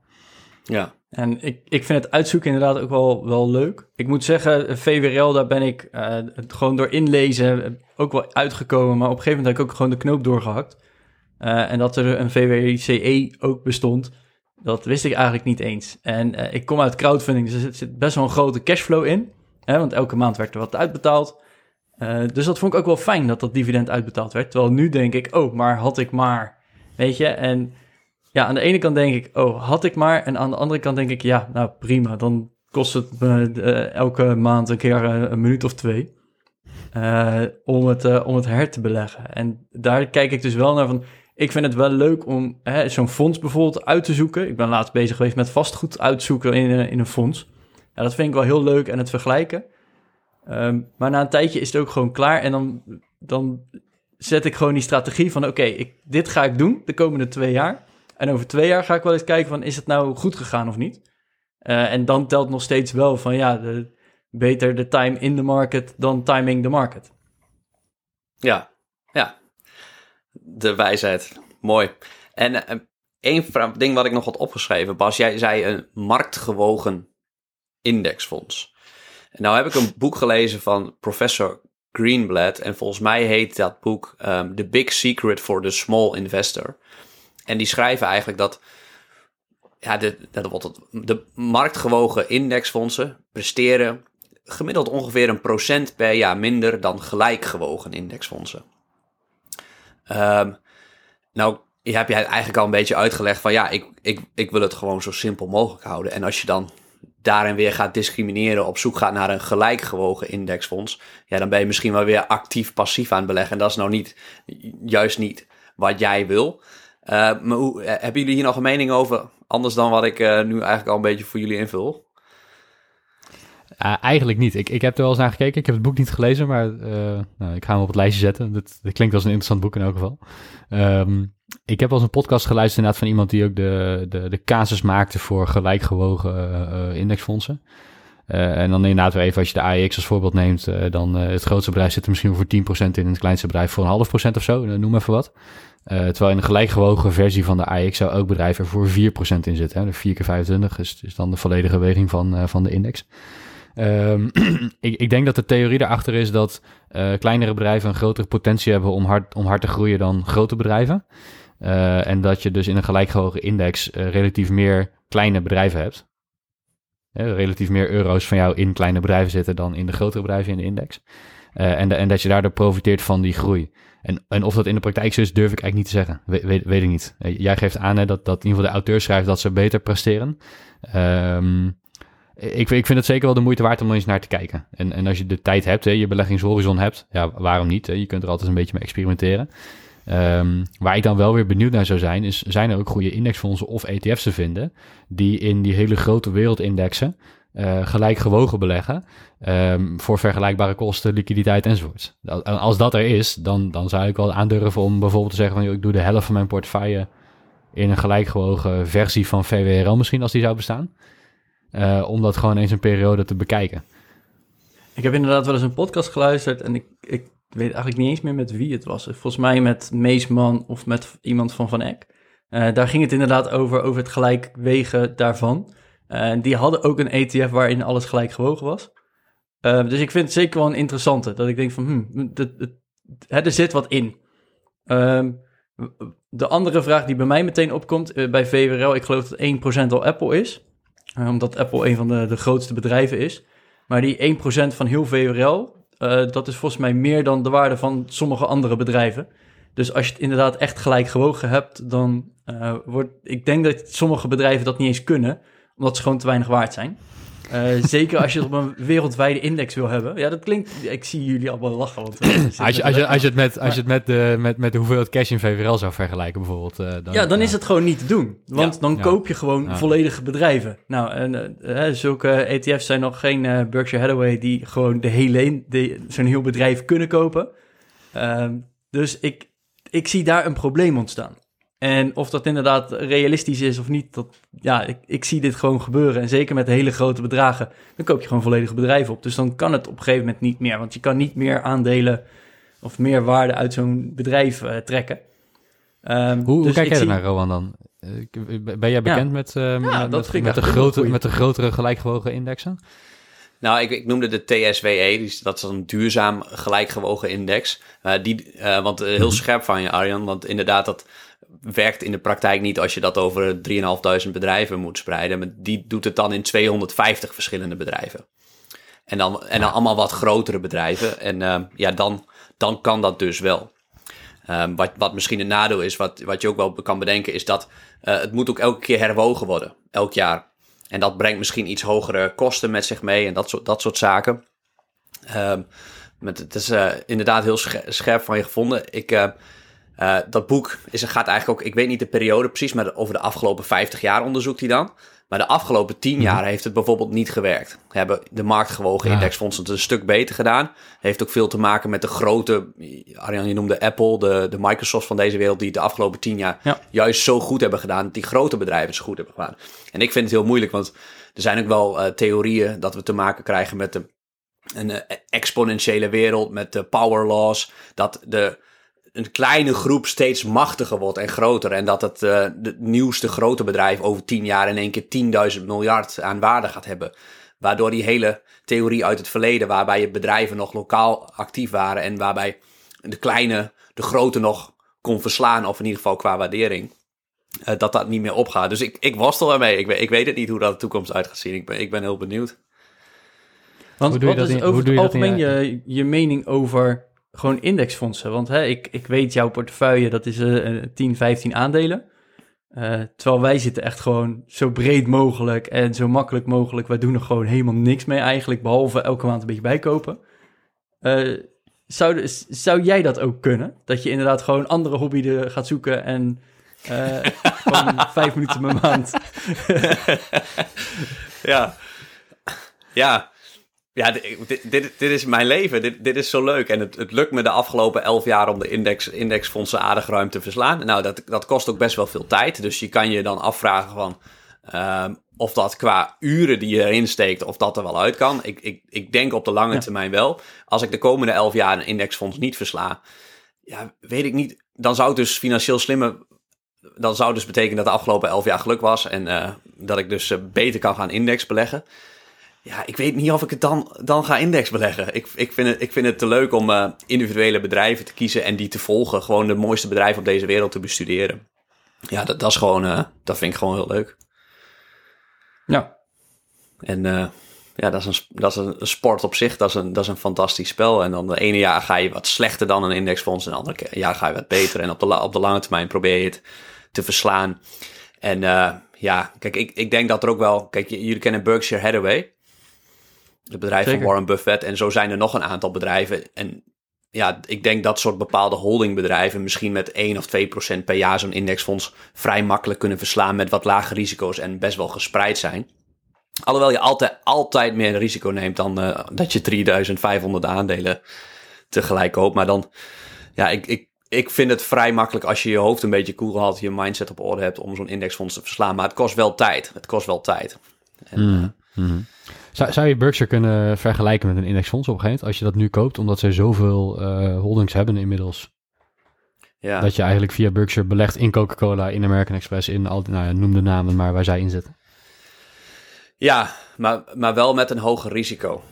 Ja, en ik, ik vind het uitzoeken inderdaad ook wel, wel leuk. Ik moet zeggen, VWRL, daar ben ik gewoon door inlezen ook wel uitgekomen, maar op een gegeven moment heb ik ook gewoon de knoop doorgehakt. en dat er een VWCE ook bestond. Dat wist ik eigenlijk niet eens. En uh, ik kom uit crowdfunding, dus er zit best wel een grote cashflow in. Hè, want elke maand werd er wat uitbetaald. Uh, dus dat vond ik ook wel fijn dat dat dividend uitbetaald werd. Terwijl nu denk ik, oh, maar had ik maar. Weet je, en ja, aan de ene kant denk ik, oh, had ik maar. En aan de andere kant denk ik, ja, nou prima. Dan kost het me uh, elke maand een keer een minuut of twee. om, het, om het her te beleggen. En daar kijk ik dus wel naar van ik vind het wel leuk om zo'n fonds bijvoorbeeld uit te zoeken. Ik ben laatst bezig geweest met vastgoed uitzoeken in, in een fonds. Ja, dat vind ik wel heel leuk en het vergelijken. Um, maar na een tijdje is het ook gewoon klaar. En dan, dan zet ik gewoon die strategie van... oké, dit ga ik doen de komende twee jaar. En over twee jaar ga ik wel eens kijken van... is het nou goed gegaan of niet? Uh, en dan telt nog steeds wel van... ja, de, beter de time in the market dan timing the market. Ja, ja, de wijsheid. Mooi. En uh, één ding wat ik nog had opgeschreven, Bas, jij zei een marktgewogen indexfonds. En nou heb ik een boek gelezen van professor Greenblatt. En volgens mij heet dat boek um, The Big Secret for the Small Investor. En die schrijven eigenlijk dat ja, de, de, de marktgewogen indexfondsen presteren gemiddeld ongeveer een procent per jaar minder dan gelijkgewogen indexfondsen. Um, nou, je hebt jij eigenlijk al een beetje uitgelegd van ja, ik, ik, ik wil het gewoon zo simpel mogelijk houden. En als je dan daarin weer gaat discrimineren, op zoek gaat naar een gelijkgewogen indexfonds, ja, dan ben je misschien wel weer actief passief aan het beleggen. En dat is nou niet, juist niet wat jij wil. Uh, maar hoe, eh, hebben jullie hier nog een mening over? Anders dan wat ik uh, nu eigenlijk al een beetje voor jullie invul? Eigenlijk niet. Ik, ik heb er wel eens naar gekeken. Ik heb het boek niet gelezen, maar nou, ik ga hem op het lijstje zetten. Dat, klinkt als een interessant boek in elk geval. Um, ik heb wel eens een podcast geluisterd inderdaad van iemand die ook de, de, de casus maakte voor gelijkgewogen indexfondsen. Uh, en dan inderdaad even als je de AEX als voorbeeld neemt, uh, dan uh, het grootste bedrijf zit er misschien voor 10% in het kleinste bedrijf voor een half procent of zo, noem even wat. terwijl in een gelijkgewogen versie van de AEX zou elk bedrijf er voor 4% in zitten. Hè? De 4 keer 25 is, is dan de volledige weging van, van de index. Um, ik, ik, denk dat de theorie erachter is dat kleinere bedrijven een grotere potentie hebben om hard, om hard te groeien dan grote bedrijven. En dat je dus in een gelijkgewogen index relatief meer kleine bedrijven hebt. Relatief meer euro's van jou in kleine bedrijven zitten dan in de grotere bedrijven in de index. en, de, en dat je daardoor profiteert van die groei. En, en of dat in de praktijk zo is, durf ik eigenlijk niet te zeggen. We, weet, ik niet. jij geeft aan hè, dat, dat in ieder geval de auteur schrijft dat ze beter presteren. Um, ik, ik, vind het zeker wel de moeite waard om eens naar te kijken. En, en als je de tijd hebt, hè, je beleggingshorizon hebt, ja, waarom niet? Je kunt er altijd een beetje mee experimenteren. Um, waar ik dan wel weer benieuwd naar zou zijn, is zijn er ook goede indexfondsen of ETF's te vinden die in die hele grote wereldindexen uh, gelijk gewogen beleggen um, voor vergelijkbare kosten, liquiditeit enzovoort. Als dat er is, dan, dan zou ik wel aandurven om bijvoorbeeld te zeggen van ik doe de helft van mijn portefeuille in een gelijkgewogen versie van VWRL misschien als die zou bestaan. Uh, om dat gewoon eens een periode te bekijken. Ik heb inderdaad wel eens een podcast geluisterd en ik, ik weet eigenlijk niet eens meer met wie het was. Volgens mij met Meesman of met iemand van Van Eck. Uh, daar ging het inderdaad over, over het gelijkwegen daarvan. Uh, die hadden ook een ETF waarin alles gelijk gewogen was. Uh, dus ik vind het zeker wel een interessante. Dat ik denk van, hmm, er zit wat in. Ehm, de andere vraag die bij mij meteen opkomt, bij VWRL, ik geloof dat 1% al Apple is. omdat Apple een van de, de grootste bedrijven is. Maar die 1% van heel VWRL, uh, dat is volgens mij meer dan de waarde van sommige andere bedrijven. Dus als je het inderdaad echt gelijk gewogen hebt, dan uh, wordt. Ik denk dat sommige bedrijven dat niet eens kunnen, omdat ze gewoon te weinig waard zijn. Uh, zeker als je het op een wereldwijde index wil hebben. Ja, dat klinkt. Ik zie jullie allemaal lachen. Want, als, je, als, je, als je het met, als je het met, de, met, met de hoeveelheid cash in VWRL zou vergelijken, bijvoorbeeld. Uh, dan, ja, dan is het gewoon niet te doen. Want dan koop je gewoon volledige bedrijven. Nou, en zulke ETF's zijn nog geen Berkshire Hathaway die gewoon de hele, zo'n heel bedrijf kunnen kopen. Ehm, dus ik, ik zie daar een probleem ontstaan. En of dat inderdaad realistisch is of niet, dat, ja, ik, ik zie dit gewoon gebeuren. En zeker met hele grote bedragen, dan koop je gewoon volledige bedrijven op. Dus dan kan het op een gegeven moment niet meer. Want je kan niet meer aandelen of meer waarde uit zo'n bedrijf uh, trekken. Um, hoe, dus hoe kijk jij zie... naar Rowan dan? Ben jij bekend ja. met, uh, ja, met, met, met, de grote, met de grotere gelijkgewogen indexen? Nou, ik, ik, noemde de TSWE, dus dat is een duurzaam gelijkgewogen index. Uh, die, uh, want uh, heel scherp van je, Arjan, want inderdaad, dat werkt in de praktijk niet als je dat over 3.500 bedrijven moet spreiden. Maar die doet het dan in 250 verschillende bedrijven. En dan, en dan allemaal wat grotere bedrijven. En uh, ja, dan, dan kan dat dus wel. Um, wat, wat misschien een nadeel is, wat, wat je ook wel kan bedenken, is dat uh, het moet ook elke keer herwogen worden, elk jaar. En dat brengt misschien iets hogere kosten met zich mee en dat soort, dat soort zaken. Um, met, het is uh, inderdaad heel scherp van je gevonden. Ik, uh, dat boek is, gaat eigenlijk ook, ik weet niet de periode precies, maar over de afgelopen 50 jaar onderzoekt hij dan. Maar de afgelopen 10 mhm. jaar heeft het bijvoorbeeld niet gewerkt. Hebben de marktgewogen ja. indexfondsen het een stuk beter gedaan. Heeft ook veel te maken met de grote, Arjan, je noemde Apple, de, de Microsoft van deze wereld, die de afgelopen 10 jaar ja. juist zo goed hebben gedaan. Dat die grote bedrijven zo goed hebben gedaan. En ik vind het heel moeilijk, want er zijn ook wel uh, theorieën dat we te maken krijgen met de, een uh, exponentiële wereld, met de power laws. Dat de een kleine groep steeds machtiger wordt en groter. En dat het uh, de nieuwste grote bedrijf over tien jaar in één keer 10.000 miljard aan waarde gaat hebben. Waardoor die hele theorie uit het verleden, waarbij je bedrijven nog lokaal actief waren en waarbij de kleine de grote nog kon verslaan, of in ieder geval qua waardering, eh, dat dat niet meer opgaat. Dus ik, ik worstel ermee. Ik, weet- ik weet het niet hoe dat de toekomst uit gaat zien. Ik ben, ik ben heel benieuwd. Want Hoe doe je wat dat is in- over hoe doe het algemeen je, je mening over gewoon indexfondsen? Want hè, ik, ik weet jouw portefeuille, dat is eh, 10, 15 aandelen. Eh, terwijl wij zitten echt gewoon zo breed mogelijk en zo makkelijk mogelijk. Wij doen er gewoon helemaal niks mee eigenlijk, behalve elke maand een beetje bijkopen. Eh, zou, zou jij dat ook kunnen? Dat je inderdaad gewoon andere hobby er gaat zoeken en eh, gewoon vijf minuten per maand. Ja. Ja. Ja, dit, dit, dit, is mijn leven. Dit, dit is zo leuk. En het, het lukt me de afgelopen elf jaar om de index, indexfondsen aardig ruim te verslaan. Nou, dat, dat kost ook best wel veel tijd. Dus je kan je dan afvragen van... ehm, of dat qua uren die je erin steekt, of dat er wel uit kan. Ik, ik, ik denk op de lange Ja. termijn wel. Als ik de komende elf jaar een indexfonds niet versla... Ja, weet ik niet. Dan zou het dus financieel slimmer... Dan zou dus betekenen dat de afgelopen elf jaar geluk was. En eh, dat ik dus eh, beter kan gaan index beleggen. Ja, ik weet niet of ik het dan, dan ga index beleggen. Ik, ik, vind het, ik vind het te leuk om eh, individuele bedrijven te kiezen en die te volgen. Gewoon de mooiste bedrijven op deze wereld te bestuderen. Ja, dat, dat is gewoon, eh, dat vind ik gewoon heel leuk. Ja, En eh, ja, dat is, een, dat is een sport op zich. Dat is, een, dat is een fantastisch spel. En dan de ene jaar ga je wat slechter dan een indexfonds. En de andere jaar ga je wat beter. En op de, op de lange termijn probeer je het te verslaan. En ja, kijk, ik, ik denk dat er ook wel... Kijk, jullie kennen Berkshire Hathaway. Het bedrijf Zeker. van Warren Buffett. En zo zijn er nog een aantal bedrijven. En ja, ik denk dat soort bepaalde holdingbedrijven... misschien met 1 of 2 procent per jaar zo'n indexfonds... vrij makkelijk kunnen verslaan met wat lage risico's... en best wel gespreid zijn. Alhoewel je altijd, altijd meer risico neemt dan eh, dat je 3500 aandelen tegelijk koopt. Maar dan, ja, ik, ik, ik vind het vrij makkelijk als je je hoofd een beetje koel houdt, je mindset op orde hebt om zo'n indexfonds te verslaan. Maar het kost wel tijd. Het kost wel tijd. En, eh, Mhm. Zou, zou je Berkshire kunnen vergelijken met een indexfonds op een gegeven moment, als je dat nu koopt, omdat zij zoveel eh, holdings hebben inmiddels? ja. Dat je eigenlijk via Berkshire belegt in Coca-Cola, in American Express, in al, nou ja, noem de namen maar waar zij in zitten. Ja, maar, maar wel met een hoger risico.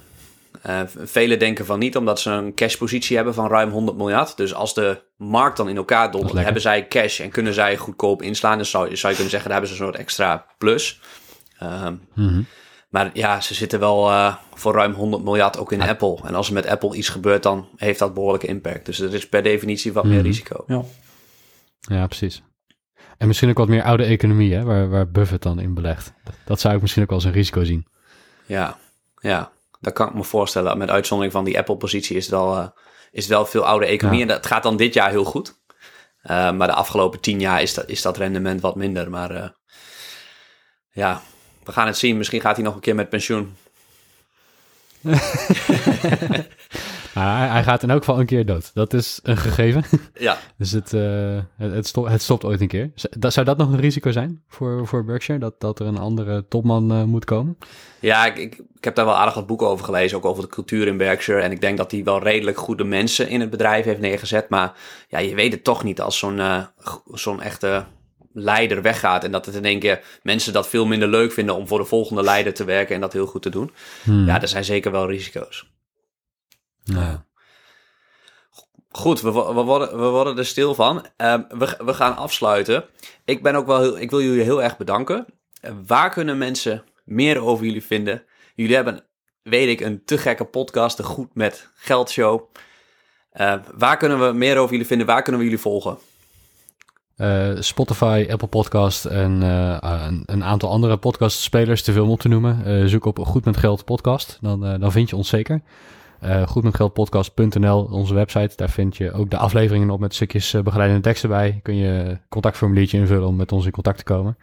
Eh, velen denken van niet, omdat ze een cashpositie hebben van ruim 100 miljard. Dus als de markt dan in elkaar dondert, hebben zij cash en kunnen zij goedkoop inslaan. Dus zou, je- zou je kunnen zeggen, daar hebben ze een soort extra plus. Ehm, Mhm. Maar ja, ze zitten wel eh, voor ruim 100 miljard ook in Apple. En als er met Apple iets gebeurt, dan heeft dat behoorlijke impact. Dus er is per definitie wat meer Mhm. risico. ja. Ja, precies. En misschien ook wat meer oude economie, hè, waar, waar Buffett dan in belegt. Dat, zou ik misschien ook wel als een risico zien. Ja, ja, dat kan ik me voorstellen. Met uitzondering van die Apple-positie is het wel, eh, is het wel veel oude economie. Ja. En dat gaat dan dit jaar heel goed. Eh, maar de afgelopen tien jaar is dat, is dat rendement wat minder. Maar eh, ja, we gaan het zien. Misschien gaat hij nog een keer met pensioen. Hij, hij gaat in elk geval een keer dood. Dat is een gegeven. Ja, Dus het, eh, het, het, stopt, het stopt ooit een keer. Zou dat nog een risico zijn voor, voor Berkshire? Dat, dat er een andere topman eh, moet komen? ja ik, ik, ik heb daar wel aardig wat boeken over gelezen. Ook over de cultuur in Berkshire. En ik denk dat hij wel redelijk goede mensen in het bedrijf heeft neergezet. Maar ja, je weet het toch niet als zo'n eh, zo'n echte leider weggaat. En dat het in één keer mensen dat veel minder leuk vinden om voor de volgende leider te werken en dat heel goed te doen. Hmm. Ja, er zijn zeker wel risico's. Ja. Goed, we, we, worden, we worden er stil van. Ehm, we, we gaan afsluiten. Ik, ben ook wel heel, ik wil jullie heel erg bedanken. Eh, waar kunnen mensen meer over jullie vinden? Jullie hebben, weet ik, een te gekke podcast, de Goed met Geld show. Eh, waar kunnen we meer over jullie vinden? Waar kunnen we jullie volgen? Eh, Spotify, Apple Podcast en eh, een, een aantal andere podcastspelers, te veel om op te noemen. Eh, zoek op Goed met Geld podcast, dan, dan vind je ons zeker. Eh goedmetgeldpodcast.nl, onze website. Daar vind je ook de afleveringen op met stukjes begeleidende teksten bij. Kun je een contactformuliertje invullen om met ons in contact te komen.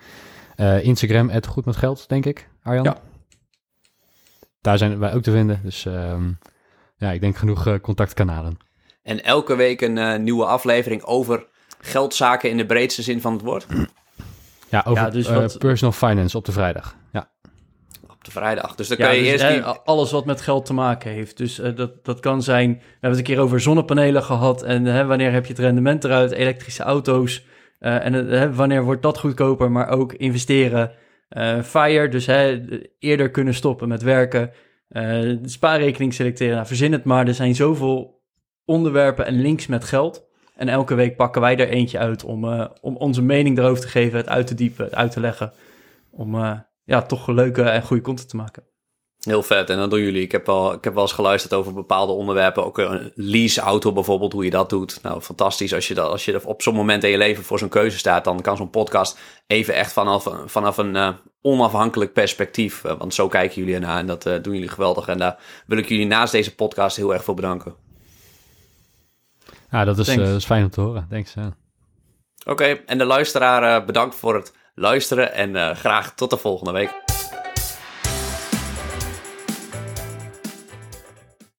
Eh, Instagram, het Goed met Geld, denk ik, Arjan? Ja. Daar zijn wij ook te vinden. Dus ehm, ja, ik denk genoeg contactkanalen. En elke week een eh, nieuwe aflevering over geldzaken in de breedste zin van het woord. Ja, over Ja, dus eh, wat- personal finance op de vrijdag. Ja. Op de vrijdag. Dus dan Ja, kan je dus, eerst die... alles wat met geld te maken heeft. Dus eh, dat, dat kan zijn, we hebben het een keer over zonnepanelen gehad. En hè, wanneer heb je het rendement eruit, elektrische auto's. eh, en hè, wanneer wordt dat goedkoper, maar ook investeren. Eh, FIRE, dus hè, eerder kunnen stoppen met werken. Eh, de spaarrekening selecteren, nou, verzin het maar. Er zijn zoveel onderwerpen en links met geld. En elke week pakken wij er eentje uit om, eh, om onze mening erover te geven, het uit te diepen, het uit te leggen. Om eh, ja, toch leuke en goede content te maken. Heel vet. En dat doen jullie. Ik heb wel, ik heb wel eens geluisterd over bepaalde onderwerpen. Ook een leaseauto bijvoorbeeld, hoe je dat doet. Nou, fantastisch. Als je, dat, als je op zo'n moment in je leven voor zo'n keuze staat, dan kan zo'n podcast even echt vanaf, vanaf een onafhankelijk perspectief. Want zo kijken jullie ernaar en dat doen jullie geweldig. En daar wil ik jullie naast deze podcast heel erg voor bedanken. Ja, dat is, dat is fijn om te horen. Thanks. Oké, okay, en de luisteraar bedankt voor het luisteren en graag tot de volgende week.